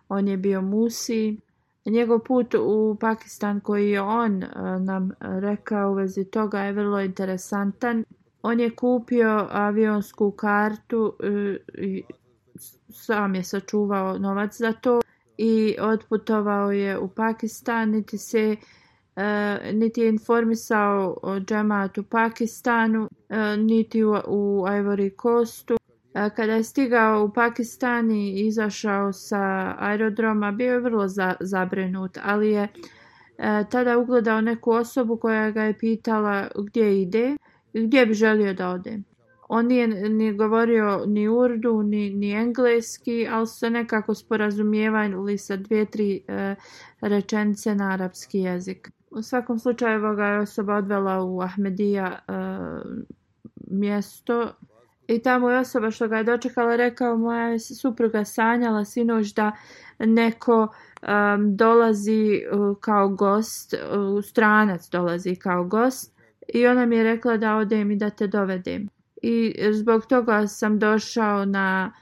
On je bio Musi. Njegov put u Pakistan koji je on e, nam rekao u vezi toga je vrlo interesantan. On je kupio avionsku kartu e, i sam je sačuvao novac za to i otputovao je u Pakistan, niti se e, niti je informisao o džematu Pakistanu, e, niti u, u Ivory Coastu. Kada je stigao u Pakistan i izašao sa aerodroma, bio je vrlo za, zabrinut ali je tada ugledao neku osobu koja ga je pitala gdje ide gdje bi želio da ode. On nije ni govorio ni urdu, ni, ni engleski, ali su se nekako sporazumijevali sa dvije, tri e, rečence na arapski jezik. U svakom slučaju ga je osoba odvela u Ahmedija e, mjesto i tamo je osoba što ga je dočekala rekao moja je supruga sanjala sinoć da neko um, dolazi uh, kao gost, uh, stranac dolazi kao gost i ona mi je rekla da odem i da te dovedem. I zbog toga sam došao na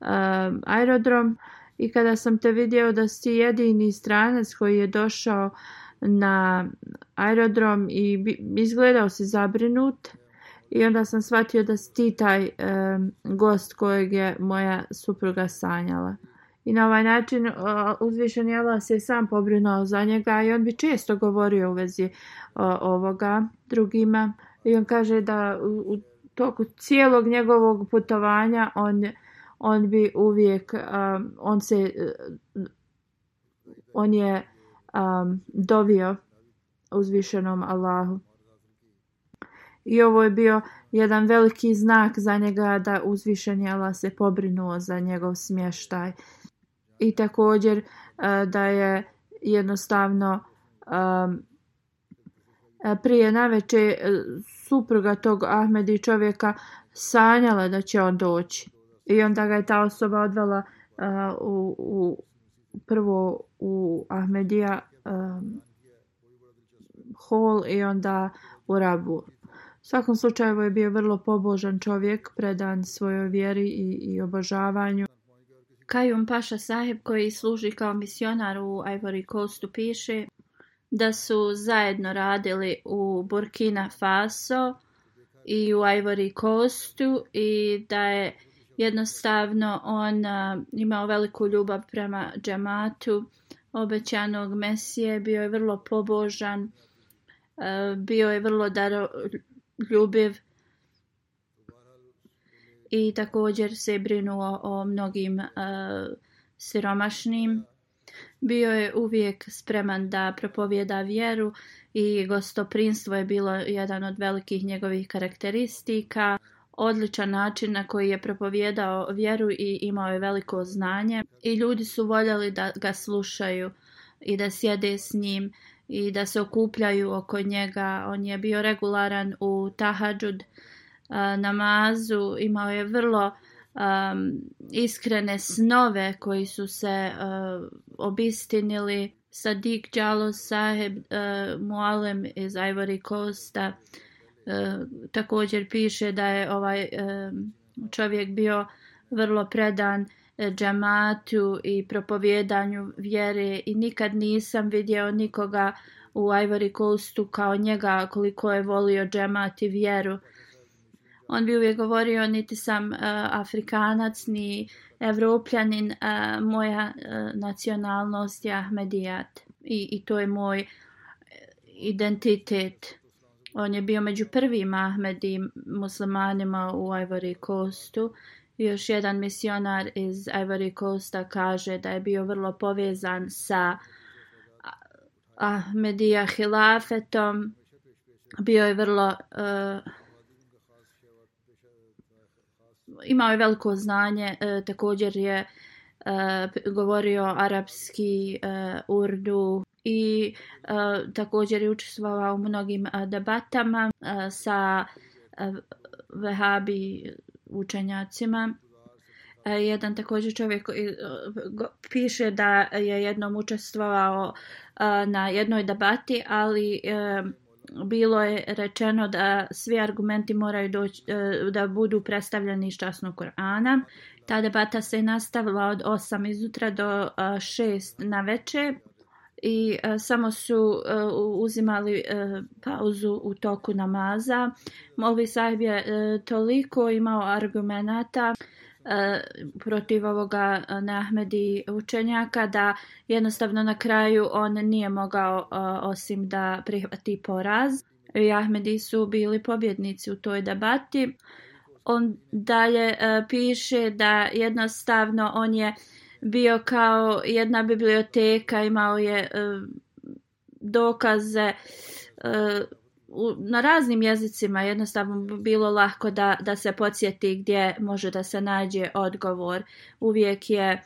um, aerodrom i kada sam te vidio da si jedini stranac koji je došao na aerodrom i izgledao si zabrinut i onda sam shvatio da si ti taj um, gost kojeg je moja supruga sanjala. I na ovaj način uh, uzvišen Allah se sam pobrinuo za njega i on bi često govorio u vezi uh, ovoga drugima. I on kaže da u, u toku cijelog njegovog putovanja on, on bi uvijek, um, on se, on je um, dovio uzvišenom Allahu. I ovo je bio jedan veliki znak za njega da uzvišeni Allah se pobrinuo za njegov smještaj i također e, da je jednostavno e, prije naveče e, supruga tog Ahmedi čovjeka sanjala da će on doći. I onda ga je ta osoba odvela u, u prvo u Ahmedija um, hol i onda u Rabu. U svakom slučaju je bio vrlo pobožan čovjek, predan svojoj vjeri i, i obožavanju. Kajum Paša Saheb koji služi kao misionar u Ivory Coastu piše da su zajedno radili u Burkina Faso i u Ivory Coastu i da je jednostavno on imao veliku ljubav prema džamatu obećanog Mesije, bio je vrlo pobožan, bio je vrlo daroljubiv i također se brinuo o mnogim uh, siromašnim. Bio je uvijek spreman da propovjeda vjeru i gostoprinstvo je bilo jedan od velikih njegovih karakteristika. Odličan način na koji je propovjedao vjeru i imao je veliko znanje. I ljudi su voljeli da ga slušaju i da sjede s njim i da se okupljaju oko njega. On je bio regularan u tahadžud namazu, imao je vrlo um, iskrene snove koji su se uh, obistinili. Sadik Jalo Saheb uh, Mualem iz Ivory Coasta uh, također piše da je ovaj uh, čovjek bio vrlo predan e, džamatu i propovjedanju vjere i nikad nisam vidio nikoga u Ivory Coastu kao njega koliko je volio džamat i vjeru. Uh, on bi uvijek govorio niti sam uh, Afrikanac ni Evropljanin, uh, moja uh, nacionalnost je Ahmedijat I, i to je moj identitet. On je bio među prvim Ahmedi muslimanima u Ivory Coastu. Još jedan misionar iz Ivory Coasta kaže da je bio vrlo povezan sa Ahmedija Hilafetom. Bio je vrlo uh, imao je veliko znanje, e, također je e, govorio arapski, e, urdu i e, također je učestvovao u mnogim e, debatama e, sa e, vehabi učenjacima. E, jedan također čovjek e, go, piše da je jednom učestvovao e, na jednoj debati, ali e, bilo je rečeno da svi argumenti moraju doći, e, da budu predstavljeni iz časnog Korana. Ta debata se nastavila od 8 izutra do e, 6 na veče i e, samo su e, uzimali e, pauzu u toku namaza. Molvi sahib je toliko imao argumenata E, protiv ovoga e, Nahmedi učenjaka da jednostavno na kraju on nije mogao e, osim da prihvati poraz. I Ahmedi su bili pobjednici u toj debati. On dalje piše da jednostavno on je bio kao jedna biblioteka, imao je dokaze u, na raznim jezicima jednostavno bilo lahko da, da se podsjeti gdje može da se nađe odgovor. Uvijek je e,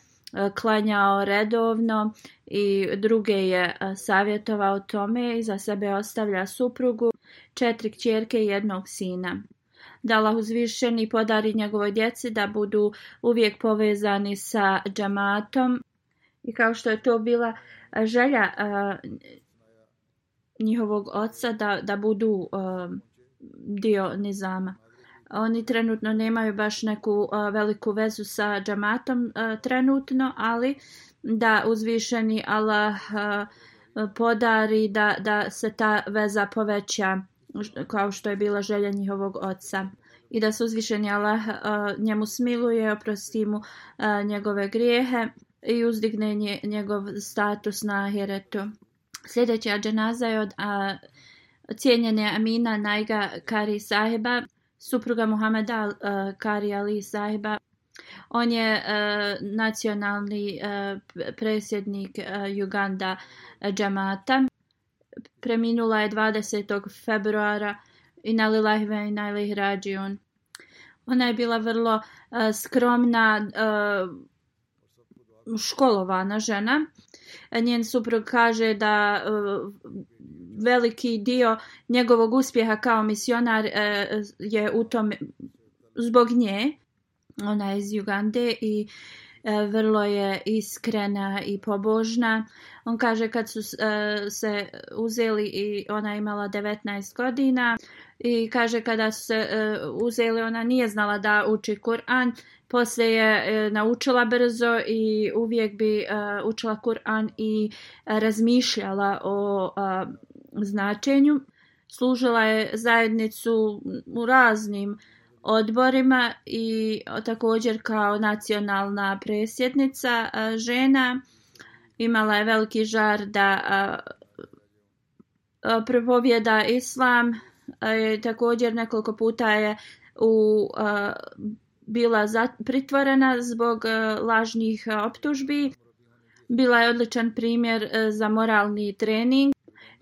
klanjao redovno i druge je e, savjetovao tome i za sebe ostavlja suprugu, četiri kćerke i jednog sina. Da Allah uzvišeni podari njegovoj djeci da budu uvijek povezani sa džamatom i kao što je to bila želja e, njihovog oca da, da budu uh, dio nizama. Oni trenutno nemaju baš neku uh, veliku vezu sa džamatom uh, trenutno, ali da uzvišeni Allah uh, podari da, da se ta veza poveća kao što je bila želja njihovog oca i da se uzvišeni Allah uh, njemu smiluje, oprosti mu uh, njegove grijehe i uzdigne nje, njegov status na ahiretu. Sljedeća dženaza je od a, cijenjene Amina Najga Kari Sahiba, supruga Muhameda a, Kari Ali Sahiba. On je a, nacionalni a, presjednik a, Uganda džamata. Preminula je 20. februara i na lilahve i na. Ona je bila vrlo a, skromna, a, školovana žena njen suprug kaže da e, veliki dio njegovog uspjeha kao misionar e, je u tom zbog nje. Ona je iz Ugande i E, vrlo je iskrena i pobožna. On kaže kad su e, se uzeli i ona imala 19 godina i kaže kada su se e, uzeli ona nije znala da uči Kur'an Poslije je naučila brzo i uvijek bi učila Kur'an i razmišljala o značenju. služila je zajednicu u raznim odborima i također kao nacionalna presjednica žena. Imala je veliki žar da propovjeda islam također nekoliko puta je u bila pritvorena zbog lažnih optužbi. Bila je odličan primjer za moralni trening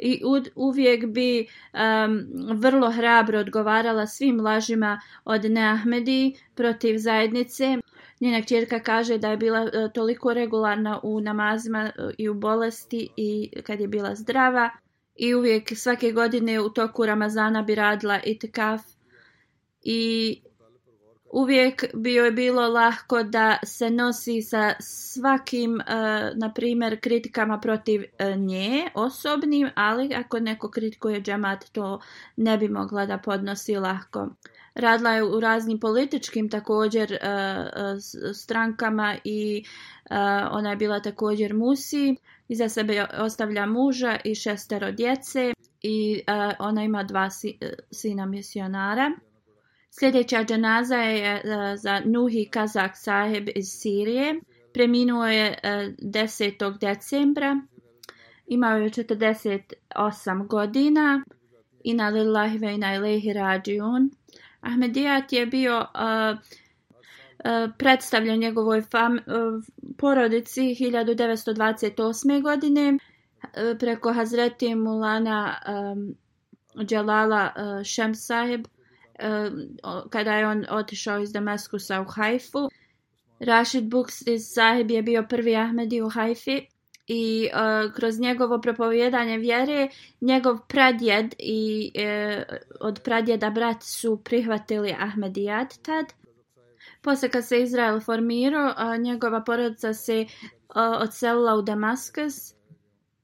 i uvijek bi um, vrlo hrabro odgovarala svim lažima od Neahmedi protiv zajednice. Njena čerka kaže da je bila e, toliko regularna u namazima e, i u bolesti i kad je bila zdrava i uvijek svake godine u toku Ramazana bi radila itikaf i uvijek bio je bilo lahko da se nosi sa svakim, uh, na primjer, kritikama protiv uh, nje osobnim, ali ako neko kritikuje džemat, to ne bi mogla da podnosi lahko. Radila je u raznim političkim također uh, strankama i uh, ona je bila također musi. Iza sebe ostavlja muža i šestero djece i uh, ona ima dva si, sina misionara. Sljedeća dženaza je uh, za Nuhi Kazak sahib iz Sirije. Preminuo je e, uh, 10. decembra. Imao je 48 godina. Ina lillahi ve ina ilaihi rađiun. Ahmedijat je bio uh, predstavljen njegovoj fam, porodici 1928. godine preko Hazreti Mulana um, Dželala uh, Šem kada je on otišao iz Damaskusa u Haifu. Rashid Buks iz Sahib je bio prvi Ahmedi u Haifi i uh, kroz njegovo propovjedanje vjere njegov pradjed i uh, od pradjeda brat su prihvatili Ahmedijat tad. Posle kad se Izrael formirao, uh, njegova porodica se uh, odselila u Damaskus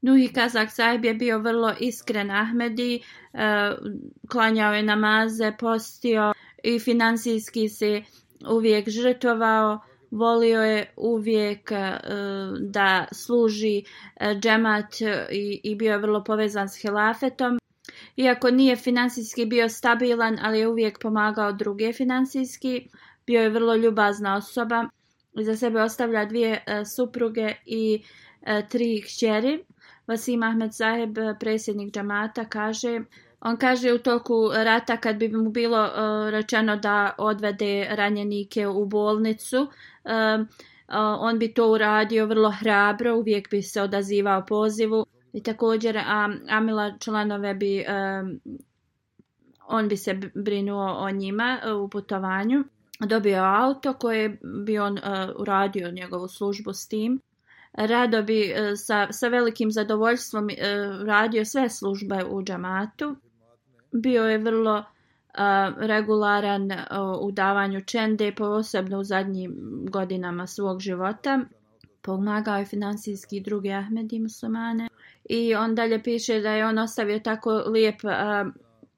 Nuhi Kazak sahib je bio vrlo iskren Ahmedi, e, klanjao je namaze, postio i finansijski se uvijek žrtovao. volio je uvijek e, da služi e, džemat i, i bio je vrlo povezan s hilafetom. Iako nije finansijski bio stabilan, ali je uvijek pomagao druge finansijski, bio je vrlo ljubazna osoba. Za sebe ostavlja dvije e, supruge i e, tri kćeri. Vasim Ahmed Zaheb, eh, predsjednik džamata, kaže, on kaže u toku rata kad bi mu bilo uh, rečeno da odvede ranjenike u bolnicu, um, uh, on bi to uradio vrlo hrabro, uvijek bi se odazivao pozivu i također um, Amila članove bi, um, on bi se brinuo o njima uh, u putovanju. Dobio auto koje bi on uh, uradio njegovu službu s tim rado bi e, sa, sa velikim zadovoljstvom e, radio sve službe u džamatu. Bio je vrlo e, regularan u davanju čende, posebno u zadnjim godinama svog života. Pomagao je finansijski druge Ahmedi muslimane. I on dalje piše da je on ostavio tako lijep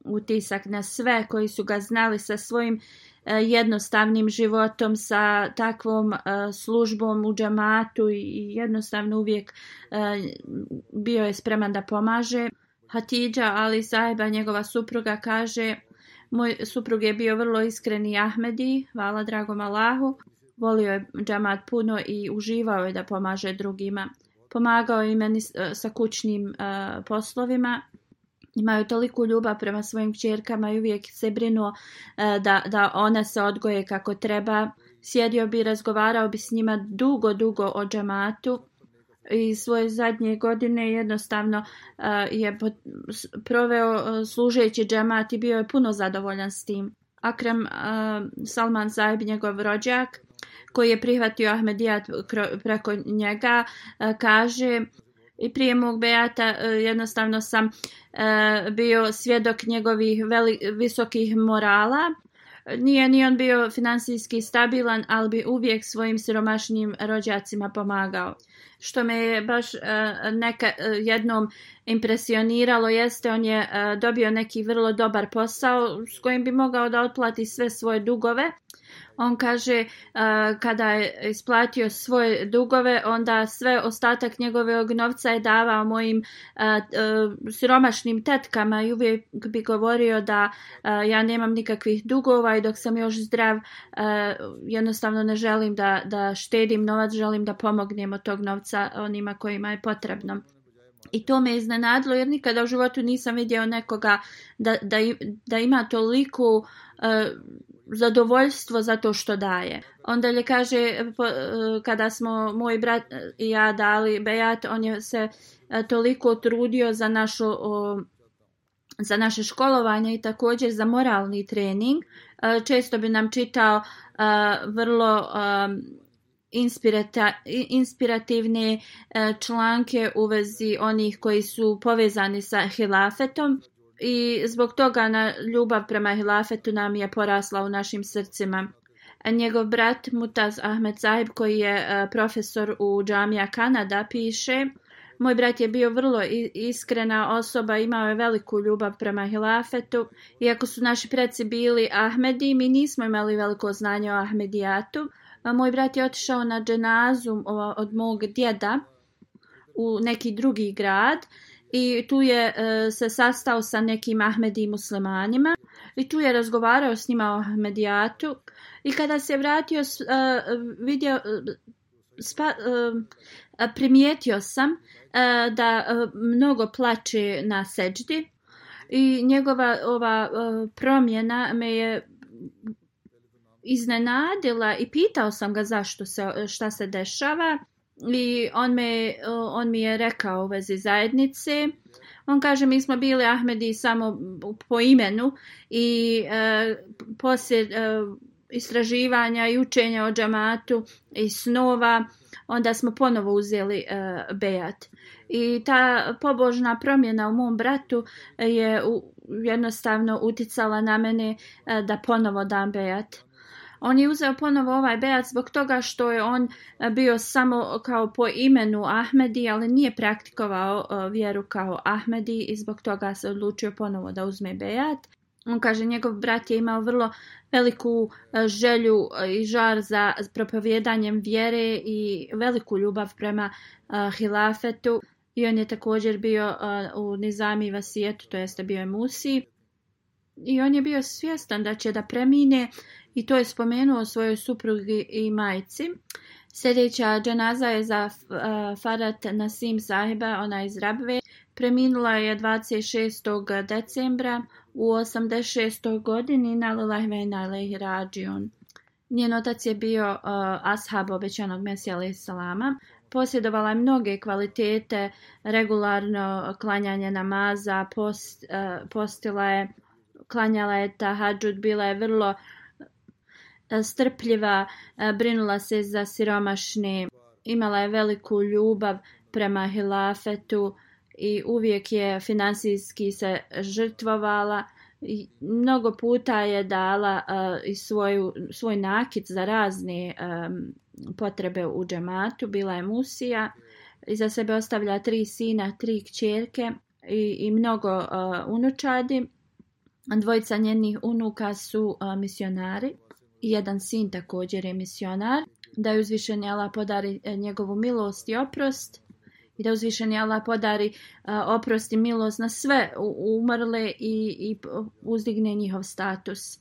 utisak na sve koji su ga znali sa svojim uh, E, jednostavnim životom sa takvom e, službom u džamatu i jednostavno uvijek e, bio je spreman da pomaže. Hatidža Ali Saiba, njegova supruga, kaže moj suprug je bio vrlo iskreni Ahmedi, hvala dragom Allahu, volio je džamat puno i uživao je da pomaže drugima. Pomagao je meni sa kućnim uh, poslovima imaju toliko ljubav prema svojim čerkama i uvijek se brinu e, da, da one se odgoje kako treba. Sjedio bi i razgovarao bi s njima dugo, dugo o džamatu i svoje zadnje godine jednostavno e, je proveo e, služeći džamat i bio je puno zadovoljan s tim. Akram Salman Zaib, njegov rođak, koji je prihvatio Ahmedijat preko njega, kaže i prije mog Beata e, jednostavno sam E, bio svjedok njegovih veli, visokih morala. Nije ni on bio finansijski stabilan, ali bi uvijek svojim siromašnim rođacima pomagao. Što me je baš uh, neka, uh, jednom impresioniralo jeste, on je uh, dobio neki vrlo dobar posao s kojim bi mogao da otplati sve svoje dugove. On kaže uh, kada je isplatio svoje dugove, onda sve ostatak njegovog novca je davao mojim uh, uh, siromašnim tetkama i uvijek bi govorio da uh, ja nemam nikakvih dugova i dok sam još zdrav, uh, jednostavno ne želim da, da štedim novac, želim da pomognem od tog novca onima kojima je potrebno. I to me iznenadilo jer nikada u životu nisam vidio nekoga da, da, da ima toliko uh, e, zadovoljstvo za to što daje. Onda je kaže, po, uh, kada smo moj brat i ja dali bejat, on je se uh, toliko trudio za našu uh, za naše školovanje i također za moralni trening. Često bi nam čitao uh, vrlo inspirata, inspirativne e, članke u vezi onih koji su povezani sa hilafetom i zbog toga na ljubav prema hilafetu nam je porasla u našim srcima. Njegov brat Mutaz Ahmed Zahib koji je e, profesor u džamija Kanada piše Moj brat je bio vrlo iskrena osoba, imao je veliku ljubav prema hilafetu. Iako su naši preci bili Ahmedi, mi nismo imali veliko znanje o Ahmedijatu moj brat je otišao na dženazu od mog djeda u neki drugi grad i tu je e, se sastao sa nekim Ahmedi muslimanima i tu je razgovarao s njima o Ahmedijatu. I kada se vratio uh, vidio e, spa, e, primijetio sam da mnogo plače na seđdi i njegova ova promjena me je iznenadila i pitao sam ga zašto se, šta se dešava i on, me, on mi je rekao u vezi zajednice. On kaže mi smo bili Ahmedi samo po imenu i e, poslije e, istraživanja i učenja o džamatu i snova onda smo ponovo uzeli e, bejat. I ta pobožna promjena u mom bratu je u, jednostavno uticala na mene e, da ponovo dam bejat. On je uzeo ponovo ovaj bejat zbog toga što je on e, bio samo kao po imenu Ahmedi, ali nije praktikovao e, vjeru kao Ahmedi i zbog toga se odlučio ponovo da uzme bejat. On kaže njegov brat je imao vrlo veliku e, želju i žar za propovjedanjem vjere i veliku ljubav prema hilafetu. I on je također bio u Nizami Vasijetu, to jeste bio je Musi. I on je bio svjestan da će da premine i to je spomenuo svojoj suprugi i majci. Sljedeća dženaza je za eh, uh, Farat Nasim sahiba, ona iz Rabve. Preminula je 26. decembra u 86. godini na Lilahvena na Rađion. Njen otac je bio uh, ashab obećanog Mesija alaih salama. Posjedovala je mnoge kvalitete, regularno klanjanje namaza, post, uh, postila je, klanjala je tahadžud, bila je vrlo e, strpljiva, e, brinula se za siromašne, imala je veliku ljubav prema hilafetu i uvijek je finansijski se žrtvovala. I mnogo puta je dala e, i svoju, svoj nakit za razne um, potrebe u džematu. Bila je musija. Iza sebe ostavlja tri sina, tri kćerke i, i mnogo uh, unučadi. Dvojica njenih unuka su uh, misionari. Jedan sin također je misionar, da je uzvišeni Allah podari e, njegovu milost i oprost. I da uzvišeni Allah podari uh, oprost i milost na sve umrle i, i uzdigne njihov status.